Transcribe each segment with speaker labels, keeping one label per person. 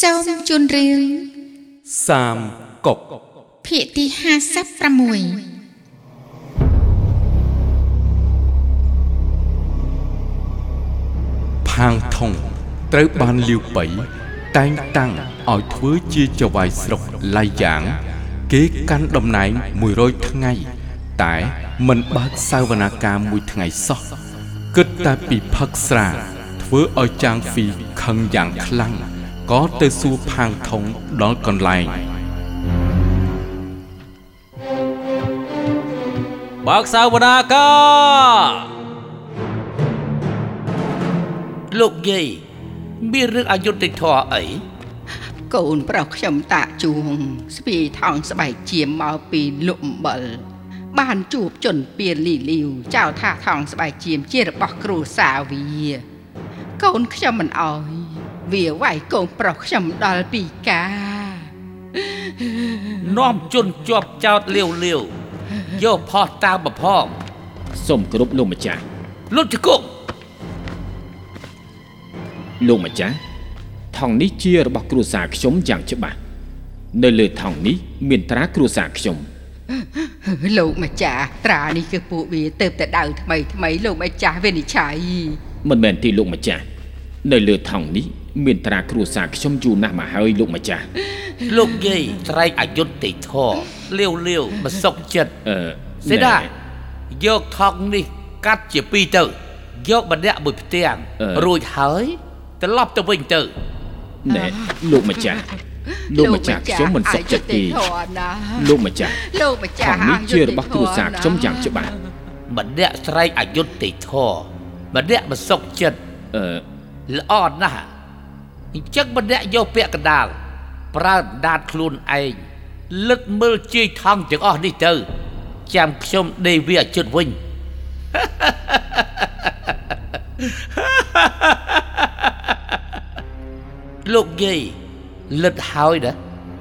Speaker 1: សូមជូនរឿង
Speaker 2: សាមកុក
Speaker 1: ភាគទី56
Speaker 2: ផាងថងត្រូវបានលាវបៃតែងតាំងឲ្យធ្វើជាចៅហ្វាយស្រុកឡៃយ៉ាង គេកាន់តំណែង100ថ្ងៃ តែមិនបើកសាវនាការមួយថ្ងៃសោះគិតតែពីផឹកស្រាធ្វើឲ្យចាងហ្វីខឹងយ៉ាងខ្លាំង ក៏ទៅសួរផាងថងដល់កន្លែង
Speaker 3: បើកសាវនាកា
Speaker 4: លោកយាយមានរឿងអយុត្តិធម៌អី
Speaker 5: កូនប្រុសខ្ញុំតាក់ជួងស្ពីថងស្បែកជាមមកពីលក់អំបិលបានជួបជនពៀនលីលាវចៅថាថងស្បែកជាមជារបស់គ្រូសាវាកូនខ្ញុំមិនអោយ វាវាយកូនប្រុសខ្ញុំដល់ពីការ
Speaker 4: នាំជនជាប់ចោតលាវលាវយកផោះតាមបផង
Speaker 3: សូមគោរពលោកម្ចាស់
Speaker 4: លុតជគុក
Speaker 3: លោកម្ចាស់ថង់នេះជារបស់គ្រួសារខ្ញុំយ៉ាងច្បាស់នៅលើថង់នេះមានត្រាគ្រួសារខ្ញុំ
Speaker 5: លោកម្ចាស់ត្រានេះគឺពួកវាទៅតែដៅថ្មីថ្មីលោកម្ចាស់វិនិច្ឆ័យ
Speaker 3: មិនមែនទេលោកម្ចាស់នៅលើថង់នេះ មានត្រាគ្រួសារខ្ញុំយូរណាស់មកហើយលោកម្ចាស់
Speaker 4: លោកយាយស្រែកអយុត្តិធម៌លាវលាវមិនសុខចិត្ត
Speaker 3: អឺ
Speaker 4: សេដា
Speaker 3: ណែ
Speaker 4: យកថងនេះកាត់ជាពីរទៅយកម្នាក់មួយផ្ទាំង
Speaker 3: អឺ
Speaker 4: រួចហើយត្រឡប់ទៅវិញទៅ
Speaker 3: ណែលោកម្ចាស់លោកម្ចាស់ខ្ញុំមិនសុខចិត្តទេ
Speaker 5: អយុត្តិធម៌ណាស់
Speaker 3: លោកម្ចាស់
Speaker 5: លោកម្ចា
Speaker 3: ថ
Speaker 5: ស់
Speaker 3: ង់នេះជារបស់គ្រួសារខ្ញុំយ៉ាង
Speaker 5: ច្បាស់
Speaker 3: ច្បាស់
Speaker 4: ម្នាក់ស្រែកអយុត្តិធម៌ម្នាក់មិនសុខចិត្ត
Speaker 3: អឺ
Speaker 4: ល្អណាស់ អញ្ចឹងម្នាក់យកពាក្យកណ្ដាលប្រើអណ្ដាតខ្លួនឯងលឹកមើលជ័យថងទាំងអស់នេះទៅចាំខ្ញុំដេកវាអជិតវិញលោកយាយលឹកហើយណា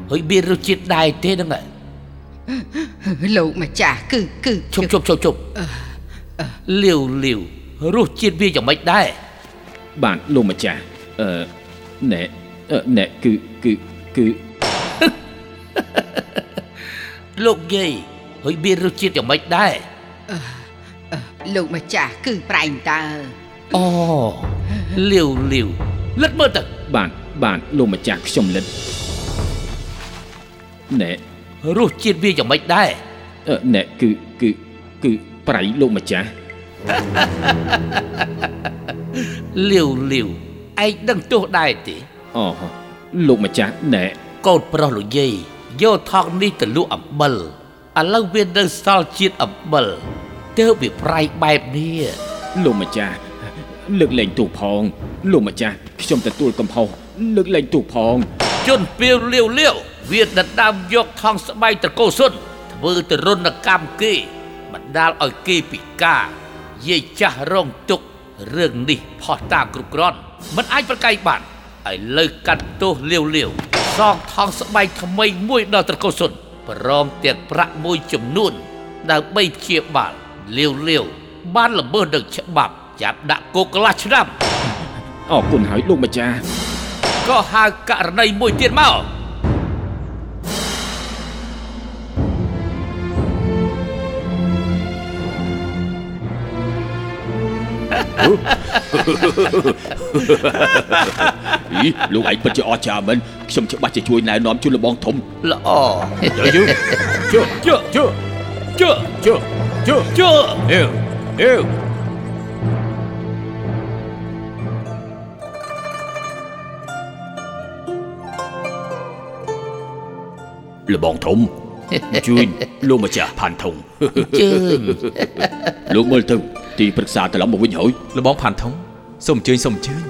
Speaker 4: ហើយមានរសជាតិដែរទេហ្នឹងណា
Speaker 5: លោកម្ចាស់គឺគឺ
Speaker 4: ជប់ជប់ជប់ជប់លាវលាវរសជាតិវាយ៉ាងម៉េចដែរ
Speaker 3: បាទលោកម្ចាស់អឺ ណែអឺណែគឺគឺគឺ
Speaker 4: លោកយាយហើយមានរសជាតិយ៉ាងម៉េចដែរ
Speaker 5: លោកម្ចាស់គឺប្រែងតើ
Speaker 4: អូលាវលាវលឹកមើលទៅ
Speaker 3: បាទបាទលោកម្ចាស់ខ្ញុំលិតណែ
Speaker 4: រសជាតិវាយ៉ាងម៉េចដែរ
Speaker 3: អឺណែគឺគឺគឺប្រៃលោកម្ចាស់
Speaker 4: លាវលាវ ឯងដឹងទោះដែរទេ
Speaker 3: អូលោកម្ចាស់ណែ
Speaker 4: កូនប្រុសលោកយាយយកថងនេះទៅលក់អំបិលឥឡូវវានៅសល់ជាតិអំបិលទើបវាប្រៃបែបនេះ
Speaker 3: លោកម្ចាស់លើកលែងទូផងលោកម្ចាស់ខ្ញុំទទួលកំហុសលើកលែងទូផង
Speaker 4: ជនពៀវលាវលាវវាដណ្ដើមយកថងស្បែកតកោសុនធ្វើទៅរនកម្មគេបណ្ដាលឲ្យគេពិការយាយចាស់រងទុក រឿងនេះផោះតាគ្រប់គ្រាន់មិនអាចប្រកែកបានឥឡូវកាត់ទោសលាវលាវសងថងស្បែកថ្មីមួយដល់ត្រកោសុនព្រមទាំងប្រាក់មួយចំនួនដើម្បីព្យាបាលលាវលាវបានល្មើសនឹងច្បាប់ចាប់ដាក់គុកកន្លះឆ្នាំ
Speaker 3: អរគុណហើយលោកម្ចាស់
Speaker 4: ក៏ហៅករណីមួយទៀតមក
Speaker 3: លោកឯងពិតជាអស្ចារ្យមែនខ្ញុំច្បាស់ជាជួយណែនាំជូនលបងធំ
Speaker 4: ល្អ
Speaker 3: ជើជើជើជើជើជើជើ
Speaker 4: ជឿ
Speaker 3: អេវអេវលបងធំជួយលោកម្ចាស់ផាន់ធំ
Speaker 4: ជឿញ
Speaker 3: លោកមើលទៅ ទីប្រឹក្សាត្រឡប់មកវិញហើយ
Speaker 2: លបងផាន់ថងសូមអញ្ជើញសូមអញ្ជើញ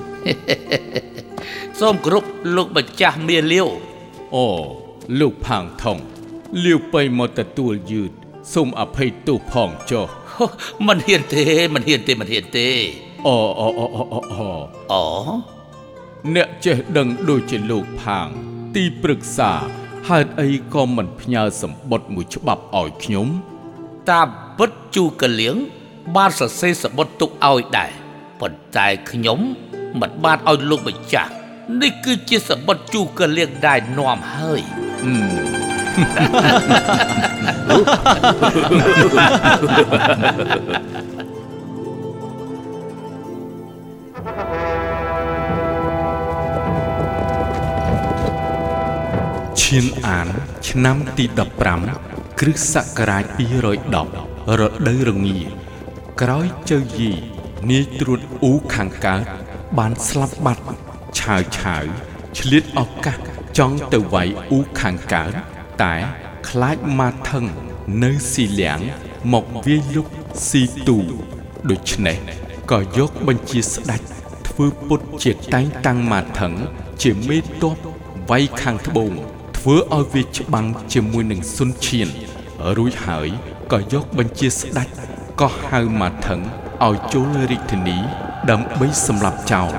Speaker 4: សូមគ្រប់លោកម្ចាស់មាលាវ
Speaker 2: អូលោកផាងថងលាវបៃមកទទួលយឺតសូមអភ័យទោសផងចុះ
Speaker 4: ហូមិនហ៊ានទេមិនហ៊ានទេមិនហ៊ានទេ
Speaker 2: អូអូអូអូអូអូ
Speaker 4: អូ
Speaker 2: អ្នកចេះដឹងដូចជាលោកផាង ទីប្រឹក្សាហេតុអីក៏មិនផ្ញើសម្បត្តិមួយច្បាប់ឲ្យខ្ញុំ
Speaker 4: តាមពិតជូកលៀង បានសរសេរសបុតទុកឲ្យដែរប៉ុន្តែខ្ញុំមិនបានឲ្យលោកម្ចាស់នេះគឺជាសបុតជូកលៀងដែរនាំហើយ
Speaker 2: ឈានអាន ឆ្នាំទី15គ្រិស្តសករាជ210រដូវរងា ក្រោយជើយីនាយត្រួតអ៊ូខាងកើតបានស្លាប់បាត់ឆាវឆាវឆ្លៀតឱកាសចង់ទៅវាយអ៊ូខាងកើតតែខ្លាចម៉ាថឹងនៅស៊ីលៀងមកវាយលុកស៊ីទូដូច្នេះក៏យកបញ្ជាស្ដេចធ្វើពុតជាតែងតាំងម៉ាថឹងជាមេតបវាយខាងត្បូងធ្វើឲ្យវាច្បាំងជាមួយនឹងសុនឈៀនរួចហើយក៏យកបញ្ជាស្ដេច ក៏ហៅម៉ាថឹងឲ្យចូលរាជធានី ដើម្បីសម្លាប់ចោល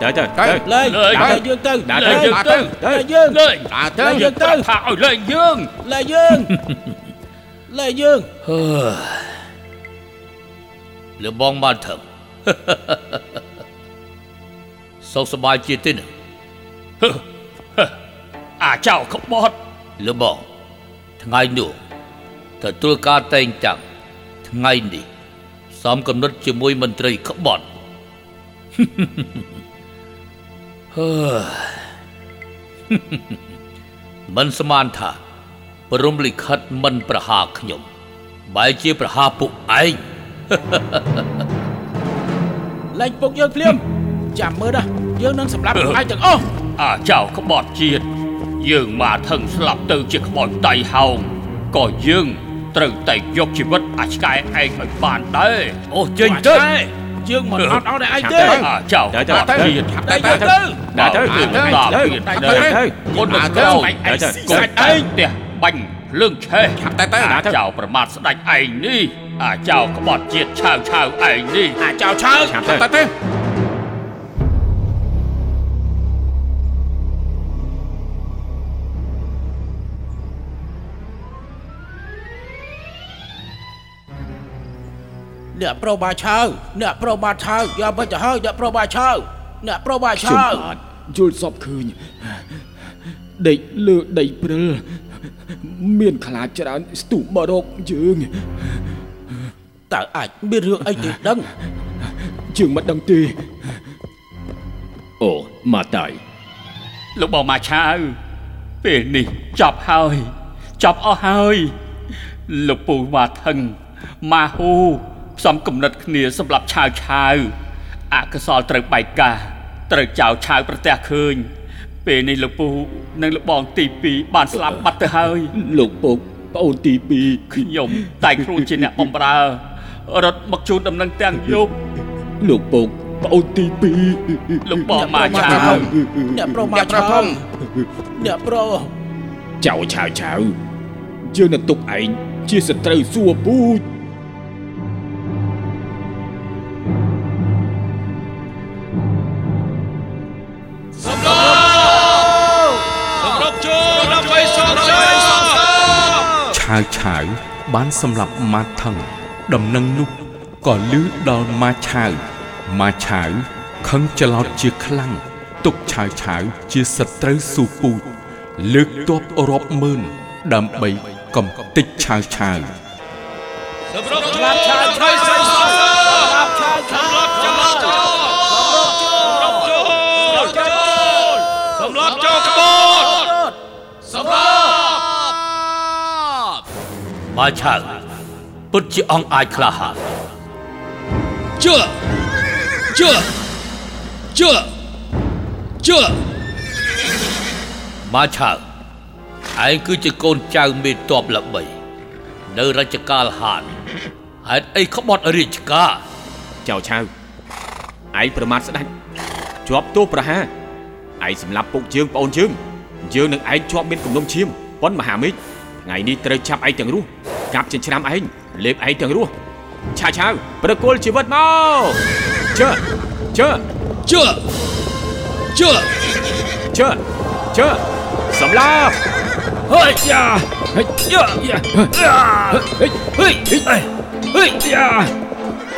Speaker 6: ទៅទៅទៅ
Speaker 7: លេង
Speaker 4: លេង
Speaker 7: ដើរយើងទៅ
Speaker 6: ដើរ
Speaker 4: លេងយើងទៅ
Speaker 7: ដើរយើង
Speaker 4: លេង
Speaker 7: ដើរទៅ
Speaker 4: លេង
Speaker 7: យើងទៅ
Speaker 4: ថាឲ្យលេងយើង
Speaker 7: លេងយើងលេងយើង
Speaker 4: លឺបងបានថឹងសុខសប្បាយជាទីនេះអាចៅក្បត់លឺបងថ្ងៃនោះ ទទួលការតែងតាំងថ្ងៃនេះសំកំណត់ជាមួយមន្ត្រីក្បត់ហើមិនស្មានថាព្រមលិខិតមិនប្រហារខ្ញុំបែរជាប្រហារពួកឯង
Speaker 7: លេងពុកយើងភ្លាមចាំមើលណាយើងនឹងសម្លាប់ពួកឯងទាំងអស់
Speaker 4: អាចៅក្បត់ជាតិយើងមកថឹងស្លាប់ទៅជាក្បត់ដៃហោងក៏យើង ត្រូវតែយកជីវិតអាឆ្កែឯងឲ្យបានដែរអូចេញទៅ
Speaker 7: យើងមិនអត់អត់ឲ្យឯងទេ
Speaker 4: អាចៅក្បត់ជាតិ
Speaker 7: តែយើងទៅ
Speaker 4: ដើរទៅដើរទៅ
Speaker 7: ដើរទៅ
Speaker 4: ដើរទៅ
Speaker 7: ដើរទៅ
Speaker 4: គុណនឹងក្រោយឯងស្ដាច់ឯងផ្ទះបាញ់លឿងឆេះតែតែអាចៅប្រមាថស្ដាច់ឯងនេះអាចៅក្បត់ជាតិឆាវឆាវឯងនេះ
Speaker 7: អាចោឆើ
Speaker 6: ឆាប់ទៅ
Speaker 7: តែទៅ អ្នកប្រុសបាឆៅអ្នកប្រុសបាឆៅយកមិនទៅហើយអ្នកប្រុសបាឆៅអ្នកប្រុសបាឆ
Speaker 6: ខ្ញុំៅបាទយល់សពឃើញដេកលើដីព្រិលមានខ្លាចច្រើនស្ទុះមករកយើង
Speaker 7: តើអាចមានរឿងអីទេដឹង
Speaker 6: យើងមិនដឹងទេអូមកតៃ
Speaker 4: លោកបងមកឆាវពេលនេះចប់ហើយចប់អស់ហើយលោកពូមកថឹងមកហ៊ូផ្សំគំនិតគ្នាសម្រាប់ឆាវឆាវអកុសលត្រូវបែកការត្រូវចៅឆាវប្រទះឃើញ ពេលនេះលោកពូនិងលោកបងទី2បានស្លាប់បាត់ទៅហើយ
Speaker 6: លោកពុកប្អូនទី2
Speaker 4: ខ្ញុំតែគ្រូជាអ្នកបំរើរត់មកជូនដំណឹងទាំងយប់
Speaker 6: លោកពុកប្អូនទី2
Speaker 4: លោកបងមកឆាវ
Speaker 7: អ្នកប្រុសបាឆៅអ្នកប្រុស
Speaker 6: ចៅឆាវឆាវយើងនឹងទុកឯងជាសត្រូវសួរពូជ
Speaker 2: វឆាវបានសម្លាប់ម៉ាថឹងដំណឹងនោះក៏លឺដល់ម៉ាឆាវម៉ាឆាវខឹងច្រឡោតជាខ្លាំងទុកឆាវឆាវជាសត្រូវស៊ូពូជលើកទ័ពរាប់ម៉ឺនដើម្បីកំទេចឆាវឆាវ
Speaker 7: ស្លាប់ឆៅឆៅស្លាប់ឆៅឆៅស្លាប់ឆៅឆៅ
Speaker 4: សម្រាប់ចោលក្បត់សម្រាប់ មកឆាវពិតជាអង្គអាចក្លាហាន
Speaker 7: ជឿជឿជឿជឿ
Speaker 4: មកឆាវឯងគឺជាកូនចៅមេតបល្បីនៅរជ្ជកាលហានហេតុអីក្បត់រាជការ
Speaker 6: ចៅឆាវឯងប្រមាថស្ដាច់ជាប់ទោសប្រហារឯងសម្លាប់ពុកជើងប្អូនជើងយើងនឹងឯងជាប់មានគំនុំឈាមប៉ុនមហាមេឃ ថ្ងៃនេះត្រូវចាប់ឯងទាំងរស់កាប់ចិញ្ច្រាំឯងលេបឯងទាំងរស់ឆាវឆាវប្រគល់ជីវិតមកជើជើ
Speaker 7: ជឿជឿ
Speaker 6: ជើជើសម្លាប់
Speaker 7: ហើយយ៉ា
Speaker 6: ហេយ៉ាយ៉ាហេហេហេហេយ៉ា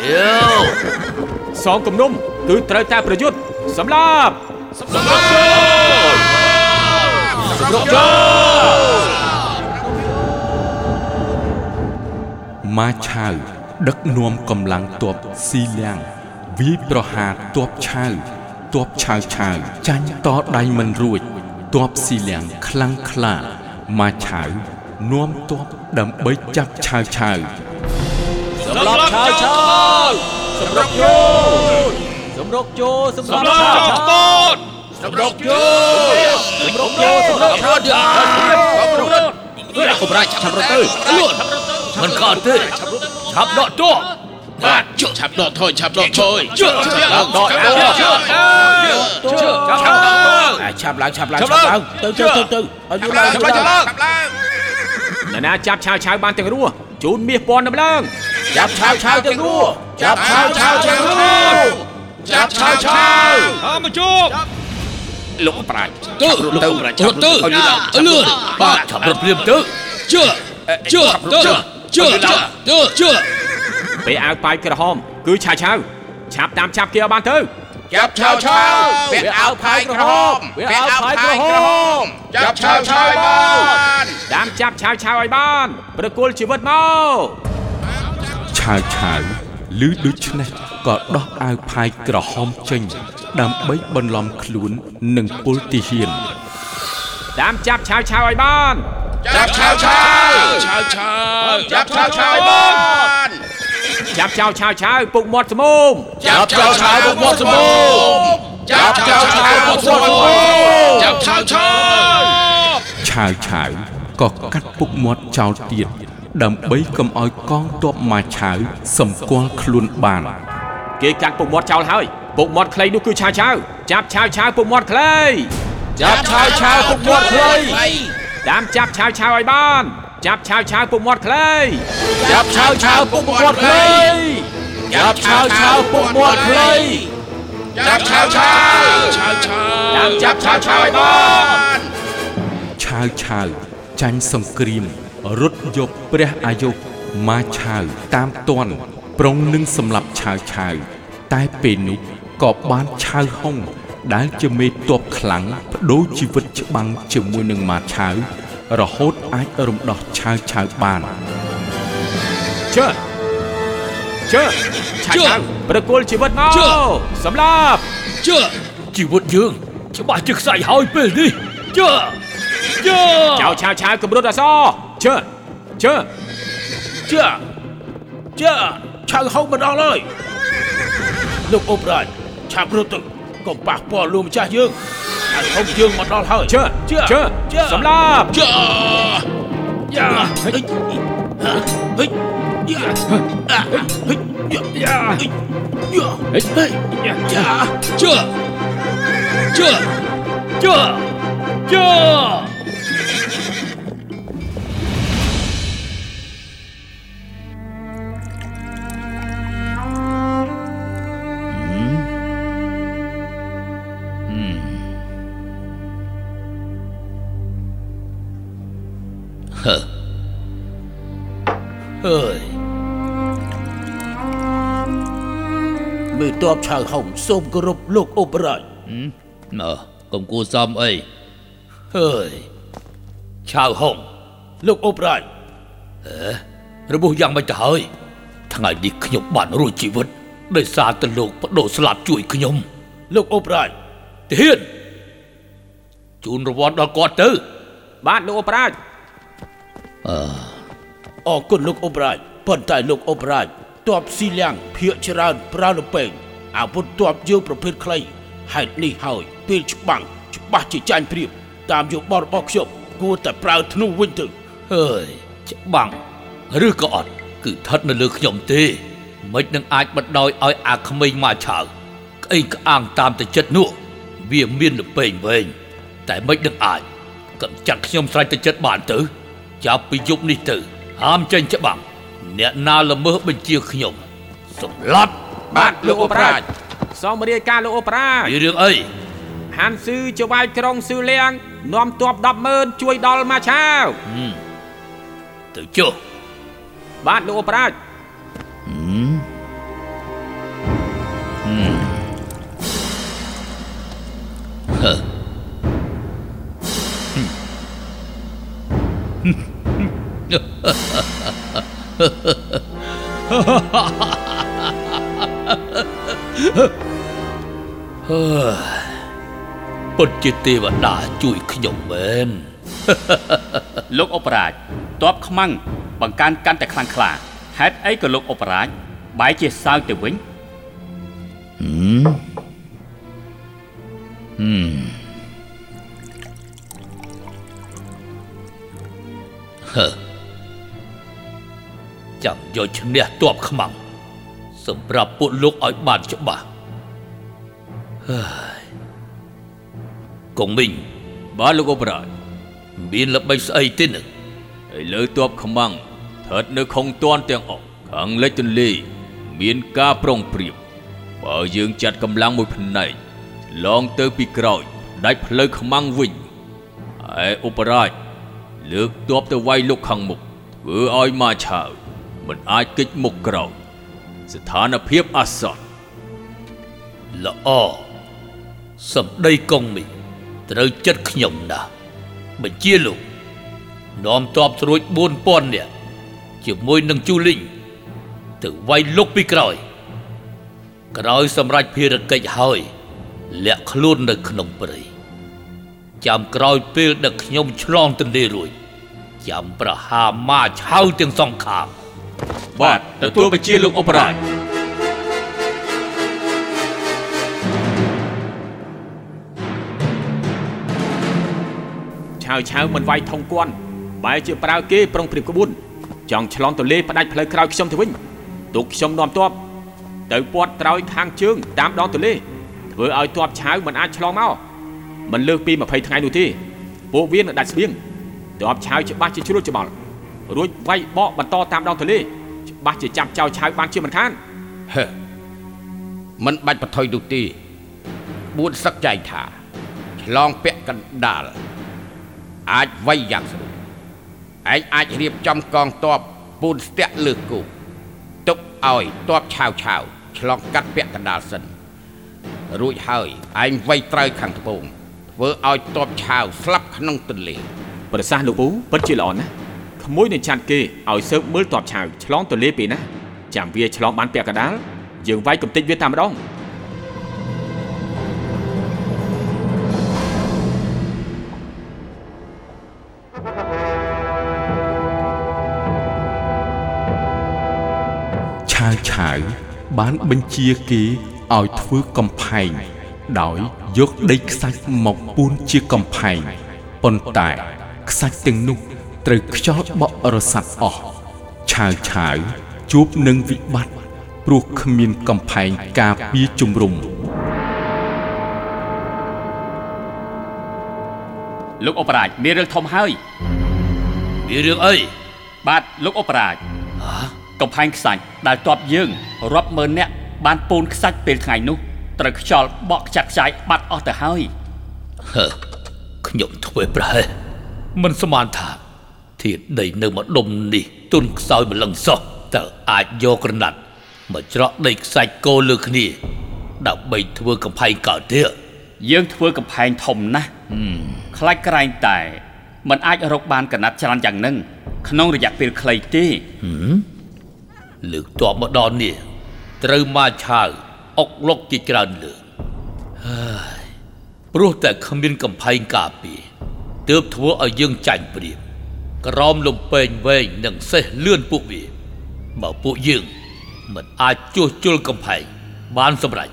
Speaker 4: យោ
Speaker 6: សងគំនុំគឺត្រូវតែប្រយុទ្ធសម្លាប់
Speaker 2: ម៉ា ឆាវដឹកនាំកម្លាំងទ័ពស៊ីលៀងវាយប្រហារទ័ពឆាវទ័ពឆាវឆាវចាញ់តដៃមិនរួចទ័ពស៊ីលៀងខ្លាំងក្លាម៉ាឆាវនាំទ័ពដើម្បីចាប់ឆាវឆាវ
Speaker 7: សម្រាប់ឆាវឆាវសម្រាប់យោសម្រាប់យោសម្រាប់ឆាវឆាវសម្រាប់យោសម្រាប់យោសម្រាប់ឆាវឆាវសម្រាប់
Speaker 4: អបរាជឆាប់រត់ទៅលួចមិ នក៏ទេឆាប់ដកទោះ
Speaker 8: បាទជក់ឆាប់ដកថយឆាប់ដកថយ
Speaker 4: ជឿឆាប់ដកទោះ
Speaker 7: ឆាប់ឆាប់ឡើងឆាប់ឡើងឆាប់ឡើងទៅទៅទៅទៅឲ្យយូរឡើងយូរឡើង
Speaker 6: នរណាចាប់ឆាវឆាវបានទាំងរស់ជូនមាសពណ៌ដំឡើង
Speaker 7: ចាប់ឆាវឆាវទាំងរស់ចាប់ឆាវឆាវទាំងរស់ចាប់ឆាវឆាវ
Speaker 8: អមកជប់
Speaker 4: លោកអបរាជ
Speaker 8: ទៅទៅរត់ទៅឲ្យយូរឡើងអលឿនបាទ
Speaker 4: ឆាប់រត់ព្រាមទៅ
Speaker 8: ជឿជឿទៅ ជឿជឿជឿ
Speaker 6: ពេលអាវប៉ាយក្រហម គឺឆាវឆាវឆាប់តាមចាប់គេឲ្យបានទៅ
Speaker 7: ចាប់ឆាវឆាវវាអោផាយក្រហមវាអោផាយក្រហមចាប់ឆាវឆាវបាន
Speaker 6: តាមចាប់ឆាវឆាវឲ្យបាន ប្រគល់ជីវិតមក
Speaker 2: ឆាវឆាវឮដូច្នេះក៏ដោះអាវផាយក្រហមចេញ ដើម្បីបន្លំខ្លួននឹងពលទាហាន
Speaker 6: តាមចាប់ឆាវឆាវឲ្យបាន
Speaker 7: ចាប់ឆាវឆាវ
Speaker 8: ឆាវឆាវ
Speaker 7: ចាប់ឆាវឆាវបាន
Speaker 6: ចាប់ចោលឆាវឆាវពុកមាត់ស្មុំ
Speaker 7: ចាប់ឆាវឆាវមកមាត់សមុំចាប់ឆាវឆាវមកមាត់សមុំ
Speaker 8: ចាប់ឆាវឆាវ
Speaker 2: ឆាវឆាវក៏កាត់ពុកមាត់ចោលទៀតដើម្បីកុំឲ្យកងទ័ពម៉ាឆាវសម្គាល់ខ្លួនបាន
Speaker 6: គេកាត់ពុកមាត់ចោលហើយពុកមាត់ខ្លីនោះគឺឆាវឆាវចាប់ឆាវឆាវពុកមាត់ខ្លី
Speaker 7: ចាប់ឆាវឆាវពុកមាត់ខ្លី
Speaker 6: តាមចាប់ឆាវឆាវឲ្យបាន ចាប់ឆាវឆាវពុកមាត់ខ្លី
Speaker 7: ចាប់ឆាវឆាវពុកមាត់ខ្លីចាប់ឆាវឆាវពុកមាត់ខ្លីចាប់ឆាវឆាវ
Speaker 8: ឆាវឆាវ
Speaker 6: តាមចាប់ឆាវឆាវឲ្យបាន
Speaker 2: ឆាវឆាវចាញ់សង្គ្រាមរត់យកព្រះអាយុម៉ាឆាវតាមតន់ប្រុងនឹងសម្លាប់ឆាវឆាវតែពេលនោះក៏បានឆាវហុងដែលជាមេទ័ពខ្លាំងបដូរជីវិតច្បាំងជាមួយនឹងម៉ាឆាវ រហូតអាចរំដោះឆាវឆាវបាន
Speaker 6: ជើជើឆាវឆាវប្រគល់ជីវិតមកសម្លាប់
Speaker 8: ជឿ
Speaker 4: ជីវិតយើងច្បាស់ជាខ្សែហើយពេលនេះជឿជឿ
Speaker 6: ចៅឆាវឆាវកម្រុតអសជើជើ
Speaker 7: ជឿជឿឆាវហុងមិនអស់ឡើយលោកអ៊ុបរាជឆាប់រត់ទៅកុំប៉ះពាល់លោកម្ចាស់យើង ឆាវហុងយើងមកដល់ហើយ
Speaker 6: ជើ
Speaker 7: ជឿ
Speaker 6: ជើ
Speaker 7: ជឿ
Speaker 6: សម្ប
Speaker 7: ឆាវហុងសូមគោរពលោកអ៊ុបរាជ
Speaker 4: អើកុំគួសមអី
Speaker 7: អើយ
Speaker 4: ឆាវហុង
Speaker 7: លោកអ៊ុបរាជ
Speaker 4: របួសយ៉ាងម៉េចទៅហើយថ្ងៃនេះខ្ញុំបានរួចជីវិតដោយសារតែលោកបដូរស្លាប់ជួយខ្ញុំ
Speaker 7: លោកអ៊ុបរាជ
Speaker 4: ទាហានជូនរង្វាន់ដល់គាត់ទៅ
Speaker 6: បាទលោកអប្រាជ
Speaker 7: អរគុណលោកអ៊ុបរាជប៉ុន្តែលោកអ៊ុបរាជតបស៊ីលៀងភៀកច្រើនប្រើលំពេង អាវុធតបយើងប្រភេទខ្លីហេតុនេះហើយពេលច្បាំងច្បាស់ជាចាញ់ព្រៀបតាមយោបល់របស់ខ្ញុំគួរតែប្រើធ្នូវិញទៅ
Speaker 4: ហើយច្បាំងឬក៏អត់គឺស្ថិតនៅលើខ្ញុំទេមិននឹងអាចបណ្ដោយឲ្យអាក្មេងមកឆៅក្អេងក្អាងតាមតែចិត្តនោះវាមានលំពេងវែងតែមិននឹងអាចកំចាត់ខ្ញុំស្រេចទៅចិត្តបានទៅចាប់ពីយប់នេះទៅហាមចេញច្បាំងអ្នកណាល្មើសបញ្ជាខ្ញុំសម្លាប់
Speaker 6: បាទលោកអូប្រាជសមរាយការលោកអូប្រាជ
Speaker 4: រឿងអី
Speaker 6: ហានស៊ឺជាវាយក្រុងស៊ឺលៀងនាំទ័ព100000ជួយដល់ម៉ាឆាវ
Speaker 4: ទៅចុះ
Speaker 6: បាទលោកអូប្រាជហឺ
Speaker 4: ហឺ ពុតជាទេវតាជួយខ្ញុំមែន
Speaker 9: លោកអបរាជតបខ្មាំងបង្កើនកាន់តែខ្លាំងក្លាហេតុអីក៏លោកអបរាជបែរជាសើចទៅវិញ
Speaker 4: ចាំយកឈ្នះទ័ពខ្មាំង សម្រាប់ពួកលោកឲ្យបានច្បាស់ហើយកងមីង
Speaker 6: បាទលោកអបរាជ
Speaker 4: មានល្បិចស្អីទេនឹង
Speaker 6: ឥឡូវទ័ពខ្មាំងស្ថិតនៅខុងទាន់ទាំងអស់ខាងលិចទន្លេមានការប្រុងប្រៀបបើយើងចាត់កម្លាំងមួយផ្នែកឆ្លងទៅពីក្រោយដាច់ផ្លូវខ្មាំងវិញឯឧបរាជលើកទ័ពទៅវាយលុកខាងមុខធ្វើឲ្យម៉ាឆាវមិនអាចគេចមុខក្រោយ ស្ថានភាពអាសន្ន
Speaker 4: ល្អសម្ដីកងមីងត្រូវចិត្តខ្ញុំណាស់បញ្ជាលោកនាំទ័ពស្រួច4000នាក់ជាមួយនឹងជូលីងទៅវាយលុកពីក្រោយ ក្រោយសម្រាប់ភារកិច្ចហើយលាក់ខ្លួននៅក្នុងព្រៃចាំក្រោយពេលដឹកខ្ញុំឆ្លងទន្លេរួចចាំប្រហារម៉ាឆៅទាំងសងខាង
Speaker 6: បាទទទួលបញ្ជាលោកអបរាជឆាវឆាវមិនវាយថងគន់បែរជាប្រើគេប្រុងប្រៀបក្បួនចង់ឆ្លងទន្លេផ្ដាច់ផ្លូវក្រោយខ្ញុំទៅវិញទុកខ្ញុំនាំទ័ពទៅពាត់ត្រើយខាងជើងតាមដងទន្លេធ្វើឲ្យទ័ពឆាវមិនអាចឆ្លងមកមិនលើសពី20ថ្ងៃនោះទេពួកវានឹងដាច់ស្បៀងទ័ពឆាវច្បាស់ជាជ្រួលច្បល់ រួចវាយបកបន្តតាមដងទន្លេច្បាស់ជាចាប់ចៅឆាវបានជាមិនខាន
Speaker 7: ហេមិនបាច់បន្ថយនោះទេបួនសឹកចែងថាឆ្លងពាក់កណ្ដាលអាចវាយយ៉ាងស្រួលឯងអាចរៀបចំកងទ័ពពូនស្ទាក់លើគោកទុកឲ្យទ័ពឆាវឆាវឆ្លងកាត់ពាក់កណ្ដាលសិនរួចហើយឯងវាយត្រូវខាងត្បូងធ្វើឲ្យទ័ពឆាវស្លាប់ក្នុងទន្លេ
Speaker 6: ប្រសាសន៍លោកពូពិតជាល្អណាស់ ក្មួយនឹងចាត់គេឲ្យសើបមើលតបឆាវឆ្លងទន្លេពេលណាចាំវាឆ្លងបានពាក់កណ្ដាលយើងវាយកំទេចវាតែម្ដង
Speaker 2: ឆាវឆាវបានបញ្ជាគេឲ្យធ្វើកំផែងដោយយកដីខ្សាច់មកពួនជាកំផែងប៉ុន្តែខ្សាច់ទាំងនោះ ត្រូវខ្យល់បក់រសាត់អស់ឆាវឆាវជួបនឹងវិបត្តិព្រោះគ្មានកំផែងការពារជំរុំ
Speaker 9: លោកអបរាជមានរឿងធំហើយ
Speaker 4: មានរឿងអី
Speaker 9: បាទលោកអបរាជកំផែងខ្សាច់ដែលតបយើងរាប់ម៉ឺននាក់បានពូនខ្សាច់ពេលថ្ងៃនោះត្រូវខ្យល់បក់ខ្ចាក់ខ្ចាយបាត់អស់ទៅហើយ
Speaker 4: ហឺខ្ញុំធ្វើប្រហែលមិនស្មានថា ធាតដីនៅម្ដុំនេះទុនខ្សោយម្លឹងសោះតើអាចយកក្រណាត់មកច្រកដីខ្សាច់គោលើគ្នា ដើម្បីធ្វើកំផែងកើតទៀត
Speaker 9: យើងធ្វើកំផែងធំណាស់ខ្លាចក្រែងតែมันអាចរកបានកណាត់ច្រើនយ៉ាងហ្នឹងក្នុងរយៈពេលខ្លីទេ
Speaker 4: លើកតបមកដល់នេះត្រូវមកឆាវអុកលុកជាច្រើនលើកហើយព្រោះតែគ្មានកំផែងការពារទើបធ្វើឲ្យយើងចាញ់ព្រៀប ក្រោមលំពេងវែងនិងសេះលឿនពួកវាបើពួកយើងមិនអាចជួសជុលកំផែងបានសម្រេច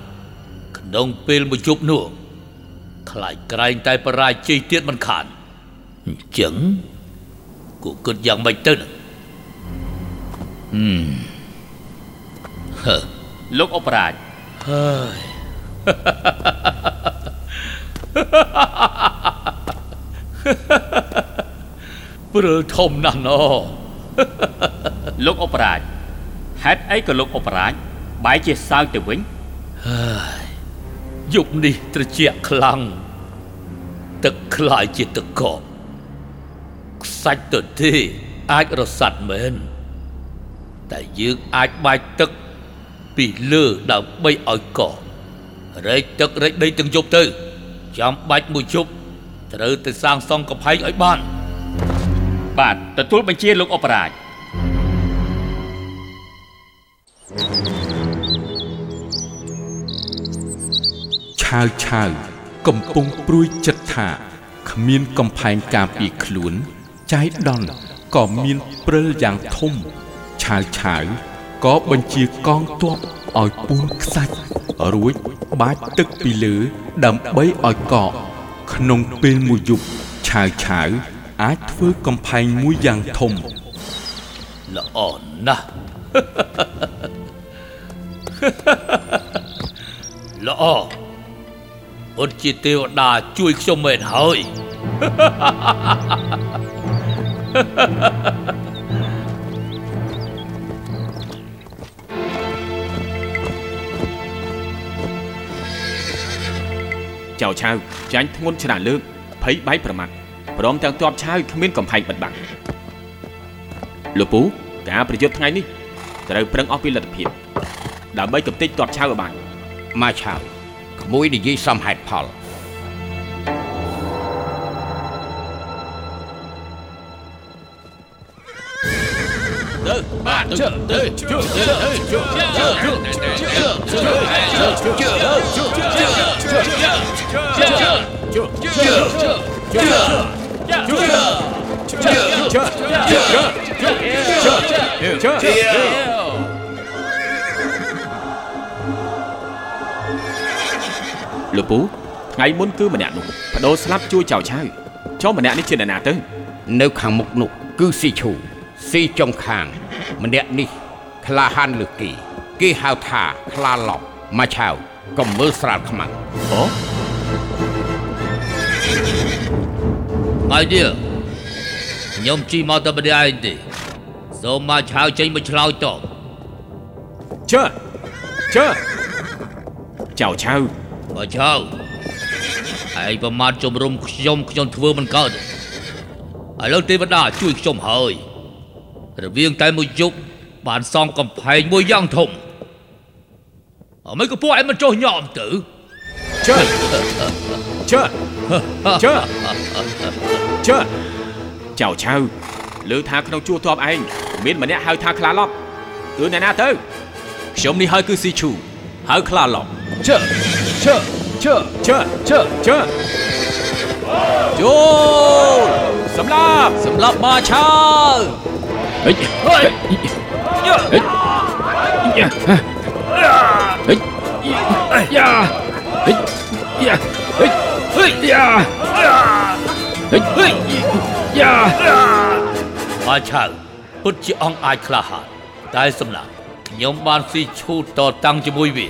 Speaker 4: ក្នុងពេលមួយយប់នោះខ្លាចក្រែងតែបរាជ័យទៀតមិនខានអញ្ចឹងគូគិតយ៉ាងម៉េចទៅនឹង
Speaker 9: លោកអបរាជ
Speaker 4: ហើយ ព្រើធំណាស់ណោ
Speaker 9: លោកអបរាជហេតុអីក៏លោកអបរាជបែរជាសើចទៅវិញ
Speaker 4: យប់នេះត្រជាក់ខ្លាំងទឹកខ្លាយជាទឹកកកខ្សាច់ទៅទេអាចរសាត់មែនតែយើងអាចបាចទឹកពីលើដើម្បីឲ្យកករែកទឹករែកដីទាំងយប់ទៅចាំបាច់មួយជប់ត្រូវទៅសាងសង់កំផែងឲ្យបាន
Speaker 9: បាទទទួលបញ្ជាលោកអបរាជ
Speaker 2: ឆាវឆាវកំពុងព្រួយចិត្តថាគ្មានកំផែងការពារខ្លួនចៃដន្យក៏មានព្រិលយ៉ាងធំឆាវឆាវក៏បញ្ជាកងទ័ពឲ្យពូនខ្សាច់រួចបាចទឹកពីលើដើម្បីឲ្យកកក្នុងពេលមួយយប់ឆាវឆាវ អាចធ្វើកំផែងមួយយ៉ាងធំ
Speaker 4: ល្អណាស់ល្អអត់ជាទេវតាជួយខ្ញុំមែនហើយ
Speaker 6: ចៅឆាវចាញ់ធ្ងន់ច្រើនលើកភ័យបែកប្រមាត់ ព្រមទាំងទ័ពឆាវគ្មានកំផែងបិទបាំងលោកពូការប្រយុទ្ធថ្ងៃនេះត្រូវប្រឹងអស់ពីលទ្ធភាពដើម្បីកំទេចទ័ពឆាវឲ្យបាន
Speaker 7: មកឆាវក្មួយនិយាយសមហេតុផល
Speaker 6: លោកពូថ្ងៃមុនគឺម្នាក់នោះបដូរស្លាប់ជួយចៅឆាវចុះម្នាក់នេះជានរណាទៅ
Speaker 7: នៅខាងមុខនោះគឺស៊ីឈូស៊ីចុងខាង ម្នាក់នេះក្លាហានលើសគេគេហៅថាខ្លាឡប់មកឆាវកុំមើលស្រាលខ្មាំង
Speaker 6: អូ
Speaker 4: ហើយនេះខ្ញុំជីមកតែម្នាក់ឯងទេសូមមកឆាវចេញមកឆ្លើយតប
Speaker 6: ជើជើចៅឆាវ
Speaker 4: មកឆាវឯងប្រមាថជំរុំខ្ញុំខ្ញុំធ្វើមិនកើតឥឡូវទេវតាជួយខ្ញុំហើយរវាងតែមួយយប់បានសង់កំផែងមួយយ៉ាងធំអមិនក៏ពួកឯងមិនចុះញោមទៅ
Speaker 6: ជើ ជើជើជើចៅឆាវលើថាក្នុងជួរទ័ពឯងមានម្នាក់ហៅថាខ្លាឡប់គឺអ្នកណាទៅខ្ញុំនេះហើយគឺស៊ីឈូហៅខ្លាឡប់
Speaker 7: ជើជើជើ
Speaker 6: ជើជើជើចូលសម្លាប់សម្លាប់មាឆាវ
Speaker 7: ហិចហិចហិចហិចយ៉ាហិចយ៉ា ហិចហិចយ៉ាហិចហិចយ៉ា
Speaker 4: មកឆាវពុតជាអង្គអាចក្លាហានតែសម្លាប់ខ្ញុំបានស៊ីឈូតតតាំងជាមួយវា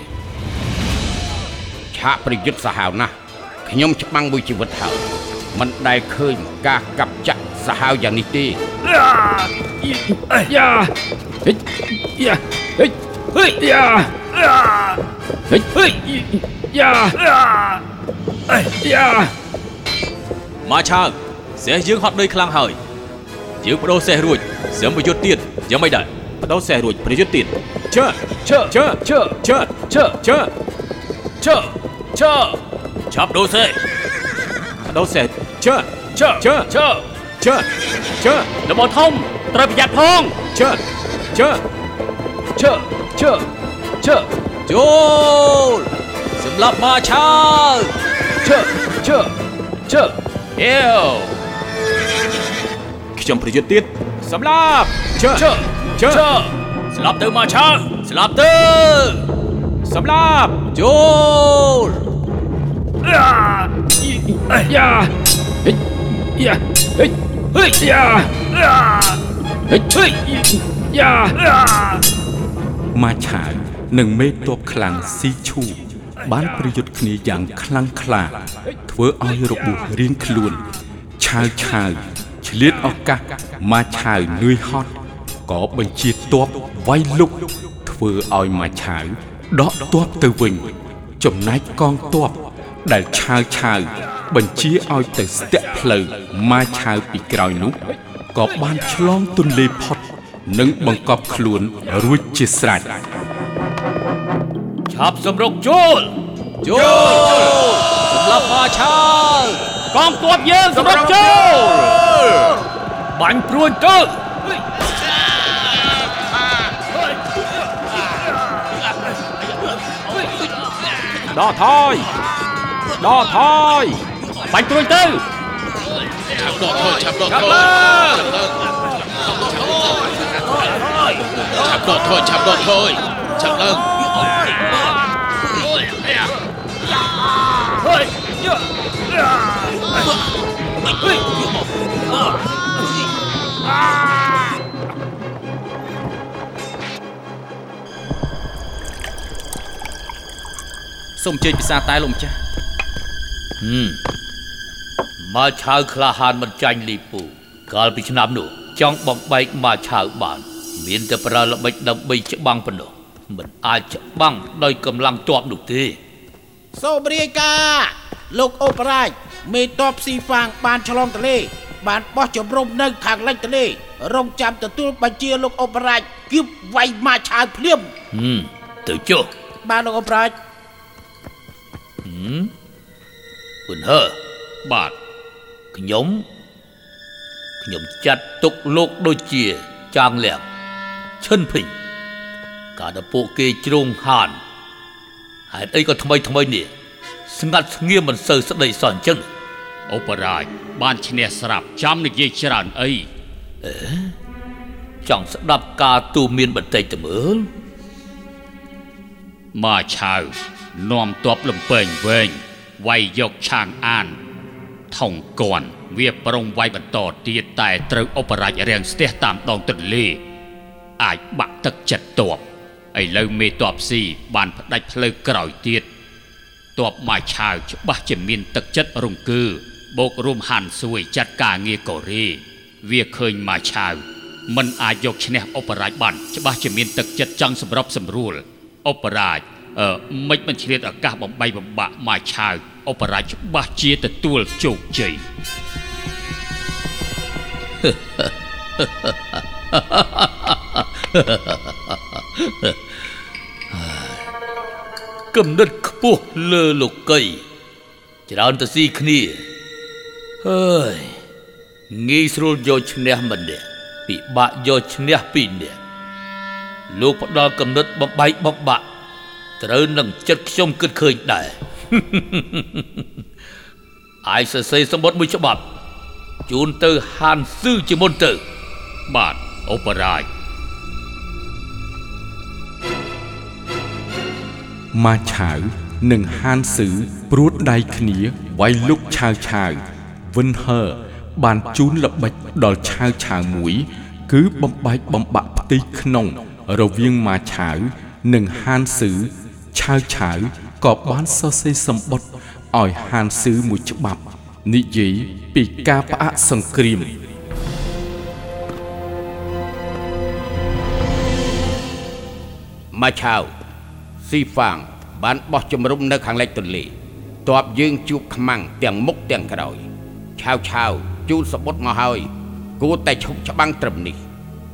Speaker 7: ឆាកប្រយុទ្ធសាហាវណាស់ខ្ញុំច្បាំងមួយជីវិតហើយមិនដែលឃើញការកាប់ចាក់សាហាវយ៉ាងនេះទេយ៉ាហិចយ៉ាហិចហិចយ៉ាហិចហិចយ៉ាយ៉ា
Speaker 6: មាឆាវសេះយើងហត់ដូចខ្លាំងហើយយើងបដូរសេះរួចសឹមប្រយុទ្ធទៀតយ៉ាងមិនដែរបដូរសេះរួចប្រយុទ្ធទៀតជើ
Speaker 7: ជើ
Speaker 6: ជើ
Speaker 7: ជើ
Speaker 6: ជើ
Speaker 7: ជើ
Speaker 6: ជើ
Speaker 7: ជើជើ
Speaker 6: ឆាប់ដូរសេះបដូរសេះជើ
Speaker 7: ជើ
Speaker 6: ជើ
Speaker 7: ជើ
Speaker 6: ជើជើ
Speaker 9: លោកបងធំត្រូវប្រយ័ត្នផង
Speaker 6: ជើជើ
Speaker 7: ជើជើជើ
Speaker 6: ចូល សម្រាប់មាឆាវ
Speaker 7: ជើជើជើ
Speaker 9: អេវ
Speaker 6: ខ្ញុំប្រយុទ្ធទៀតសម្រាប់ជើ
Speaker 7: ជើ
Speaker 6: ជើ
Speaker 7: ជើ
Speaker 6: ស្លាប់ទៅមាឆាវស្លាប់ទៅសម្រាប់ចូល
Speaker 7: យ៉ាហិចយ៉ាហិចហិចយ៉ាហិចហិចយ៉ា
Speaker 2: ម៉ាឆាវនិងមេតបខ្លាំងស៊ីឈូ បានប្រយុទ្ធគ្នាយ៉ាងខ្លាំងក្លា ធ្វើឲ្យរបួសរៀងខ្លួនឆាវឆាវឆ្លៀតឱកាសម៉ាឆាវនឿយហត់ក៏បញ្ជាតបវាយលុកធ្វើឲ្យម៉ាឆាវដកតបទៅវិញ ចំណែកកងតបដែលឆាវឆាវបញ្ជាឲ្យទៅស្ទាក់ផ្លូវម៉ាឆាវពីក្រោយនោះក៏បានឆ្លងទន្លេផុត និងបង្កប់ខ្លួនរួចជាស្រេច
Speaker 4: ឆាប់សម្រុកចូល
Speaker 6: ចូលសម្រាប់មា
Speaker 9: ឆើកងទ័ពយើងសម្រាប់ចូលបាញ់ព្រួញទៅ
Speaker 6: ដកថយដកថយ
Speaker 9: បាញ់ព្រួញទៅ
Speaker 8: ឆាប់ដកថយឆាប់ដកថយឆាប់ដកថយឆាប់ដកថយឆាប់ឡើង
Speaker 6: សូមអញ្ជើញពិសាតែលោកម្ចាស់
Speaker 4: មកឆៅក្លាហានមិនចាញ់លីពូកាលពីឆ្នាំនោះចង់បំបែកមកឆៅបាន មានតែប្រើល្បិចដើម្បីច្បាំងប៉ុណ្ណោះ មិនអាចច្បាំងដោយកម្លាំងទ័ពនោះទេ
Speaker 7: សូមរាយការណ៍លោកអូបរាជមេតបស៊ីហ្វាងបានឆ្លងទន្លេបានបោះជំរំនៅខាងលិចទន្លេរងចាំទទួលបញ្ជាលោកអូបរាជគៀបវាយមកឆាវភ្លាម
Speaker 4: ហឹមទៅចុះ
Speaker 7: បានលោកអូបរាជ
Speaker 4: ហ៊ុនហឺ
Speaker 9: បាទ
Speaker 4: ខ្ញុំខ្ញុំចាត់ទុកលោកដូចជា ចាងលៀងឈិនភីង កាលដល់ពួកគេជ្រងហានហេតុអីក៏ថ្មីថ្មីនេះស្ងាត់ស្ងៀមមិនសូវស្ដីសោះអញ្ចឹង
Speaker 9: អូបរាជបានឈ្នះស្រាប់ចាំនិយាយច្រើនអី
Speaker 4: ចង់ស្ដាប់ការទូមានបន្តិចទៅមើល
Speaker 9: មកឆៅនាំទ័ពលំពេងវែងវាយយកឆាងអានថងគន់វាប្រុងវាយបន្តទៀតតែត្រូវអូបរាជរាំងស្ទះតាមដងទន្លេអាចបាក់ទឹកចិត្តទ័ព ឥឡូវមេទ័ពស៊ីបានផ្ដាច់ផ្លូវក្រោយទៀតទ័ពមកឆៅច្បាស់ជាមានទឹកចិត្តរង្គើបូករួមហាន់សួយចាត់ការងារកូរ៉េវាឃើញមកឆៅមិនអាចយកឈ្នះអូបរាជបានច្បាស់ជាមានទឹកចិត្តចង់សម្របសម្រួលអូបរាជអឺមិនមិនឆ្លៀតឱកាសបំបីបំបាក់មកឆៅអូបរាជច្បាស់ជាទទួលជោគជ័យ
Speaker 4: គំនិតខ្ពស់លើលោកីច្រើនទៅស៊ីគ្នាហើយងាយស្រួលយកឈ្នះម្នាក់ពិបាកយកឈ្នះពីរនាក់លោកផ្ដល់គំនិតបំបែកបំបាក់ត្រូវនឹងចិត្តខ្ញុំគិតឃើញដែរអាយសរសេរសម្បត្តិមួយច្បាប់ជូនទៅហានស៊ឺជាមុនទៅ
Speaker 9: បាទអូបរា
Speaker 2: ម៉ាឆាវនិងហានស៊ឺព្រួតដៃគ្នាវាយលុកឆាវឆាវវិនហឺបានជូនល្បិចដល់ឆាវឆាវមួយ គឺបំបែកបំបាក់ផ្ទៃក្នុង រវាងម៉ាឆាវនិងហានស៊ឺឆាវឆាវក៏បានសរសេរសម្បត្តិឲ្យហានស៊ឺមួយច្បាប់និយាយពីការផ្អាកសង្គ្រាម
Speaker 7: មកឆាវ ស៊ីហ្វាងបានបោះជំរំនៅខាងលិចទន្លេតបយើងជួបខ្មាំងទាំងមុខទាំងក្រោយឆាវឆាវជូនសបុតមកហើយគួរតែឈប់ច្បាំងត្រឹមនេះ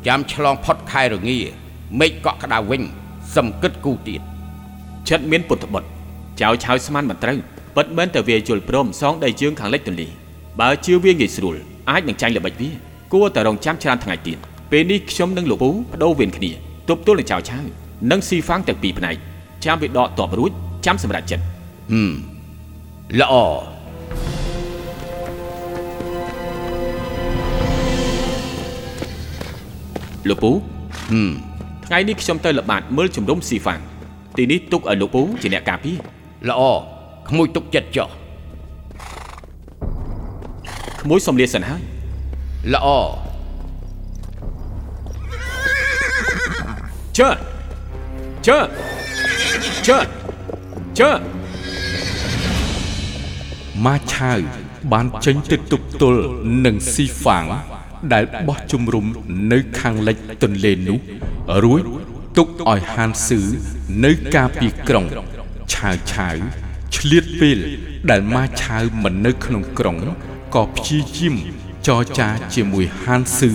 Speaker 7: ចាំឆ្លងផុតខែរងាមេឃកក់ក្ដៅវិញសំគិតគូទៀត
Speaker 6: ចិត្តមានពុទ្ធបុត្រចៅឆៅស្មានមិនត្រូវពិតមែនតែវាយល់ព្រមសងដីជើងខាងលិចទន្លេបើជឿវាងាយស្រួលអាចនឹងចាញ់ល្បិចវាគួរតែរងចាំច្រើនថ្ងៃទៀតពេលនេះខ្ញុំនិងលោកពូបដូរវេនគ្នាទប់ទល់នឹងចៅឆៅនិងស៊ីហ្វាំងទាំងពីរផ្នែក ចាំវាដកតបរួចចាំសម្រាប់ចិត្ត
Speaker 7: ហឹមល្អ
Speaker 6: លោកពូ
Speaker 7: ហឹម
Speaker 6: ថ្ងៃនេះខ្ញុំទៅល្បាតមើលជំរំស៊ីហ្វាំងទីនេះទុកឲ្យលោកពូជាអ្នកការពារ
Speaker 7: ល្អក្មួយទុកចិត្តចុះ
Speaker 6: ក្មួយសំលាសិនហើយ
Speaker 7: ល្អ
Speaker 6: ជើជើ ជើជើ
Speaker 2: ម៉ាឆាវបានចេញទៅទប់ទល់នឹងស៊ីហ្វាង ដែលបោះជំរុំនៅខាងលិចទន្លេនោះរួចទុកឲ្យហានស៊ឺនៅការពីក្រុងឆាវឆាវឆ្លៀតពេលដែលម៉ាឆាវមិននៅក្នុងក្រុងក៏ព្យាយាមចរចាជាមួយហានស៊ឺ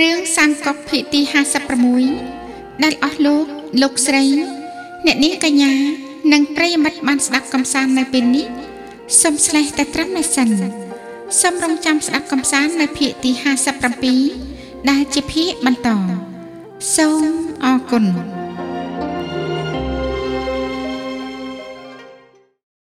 Speaker 1: រឿងសាមកុកភាគទី56ដែលអស់លោកលោកស្រី អ្នកនាងកញ្ញា និងប្រិយមិត្តបានស្ដាប់កំសាន្តនៅពេលនេះសូមស្លេះតែត្រឹមនេះសិនសូមរងចាំស្ដាប់កំសាន្តនៅភាគទី57ដែលជាភាគបន្តសូមអរគុណ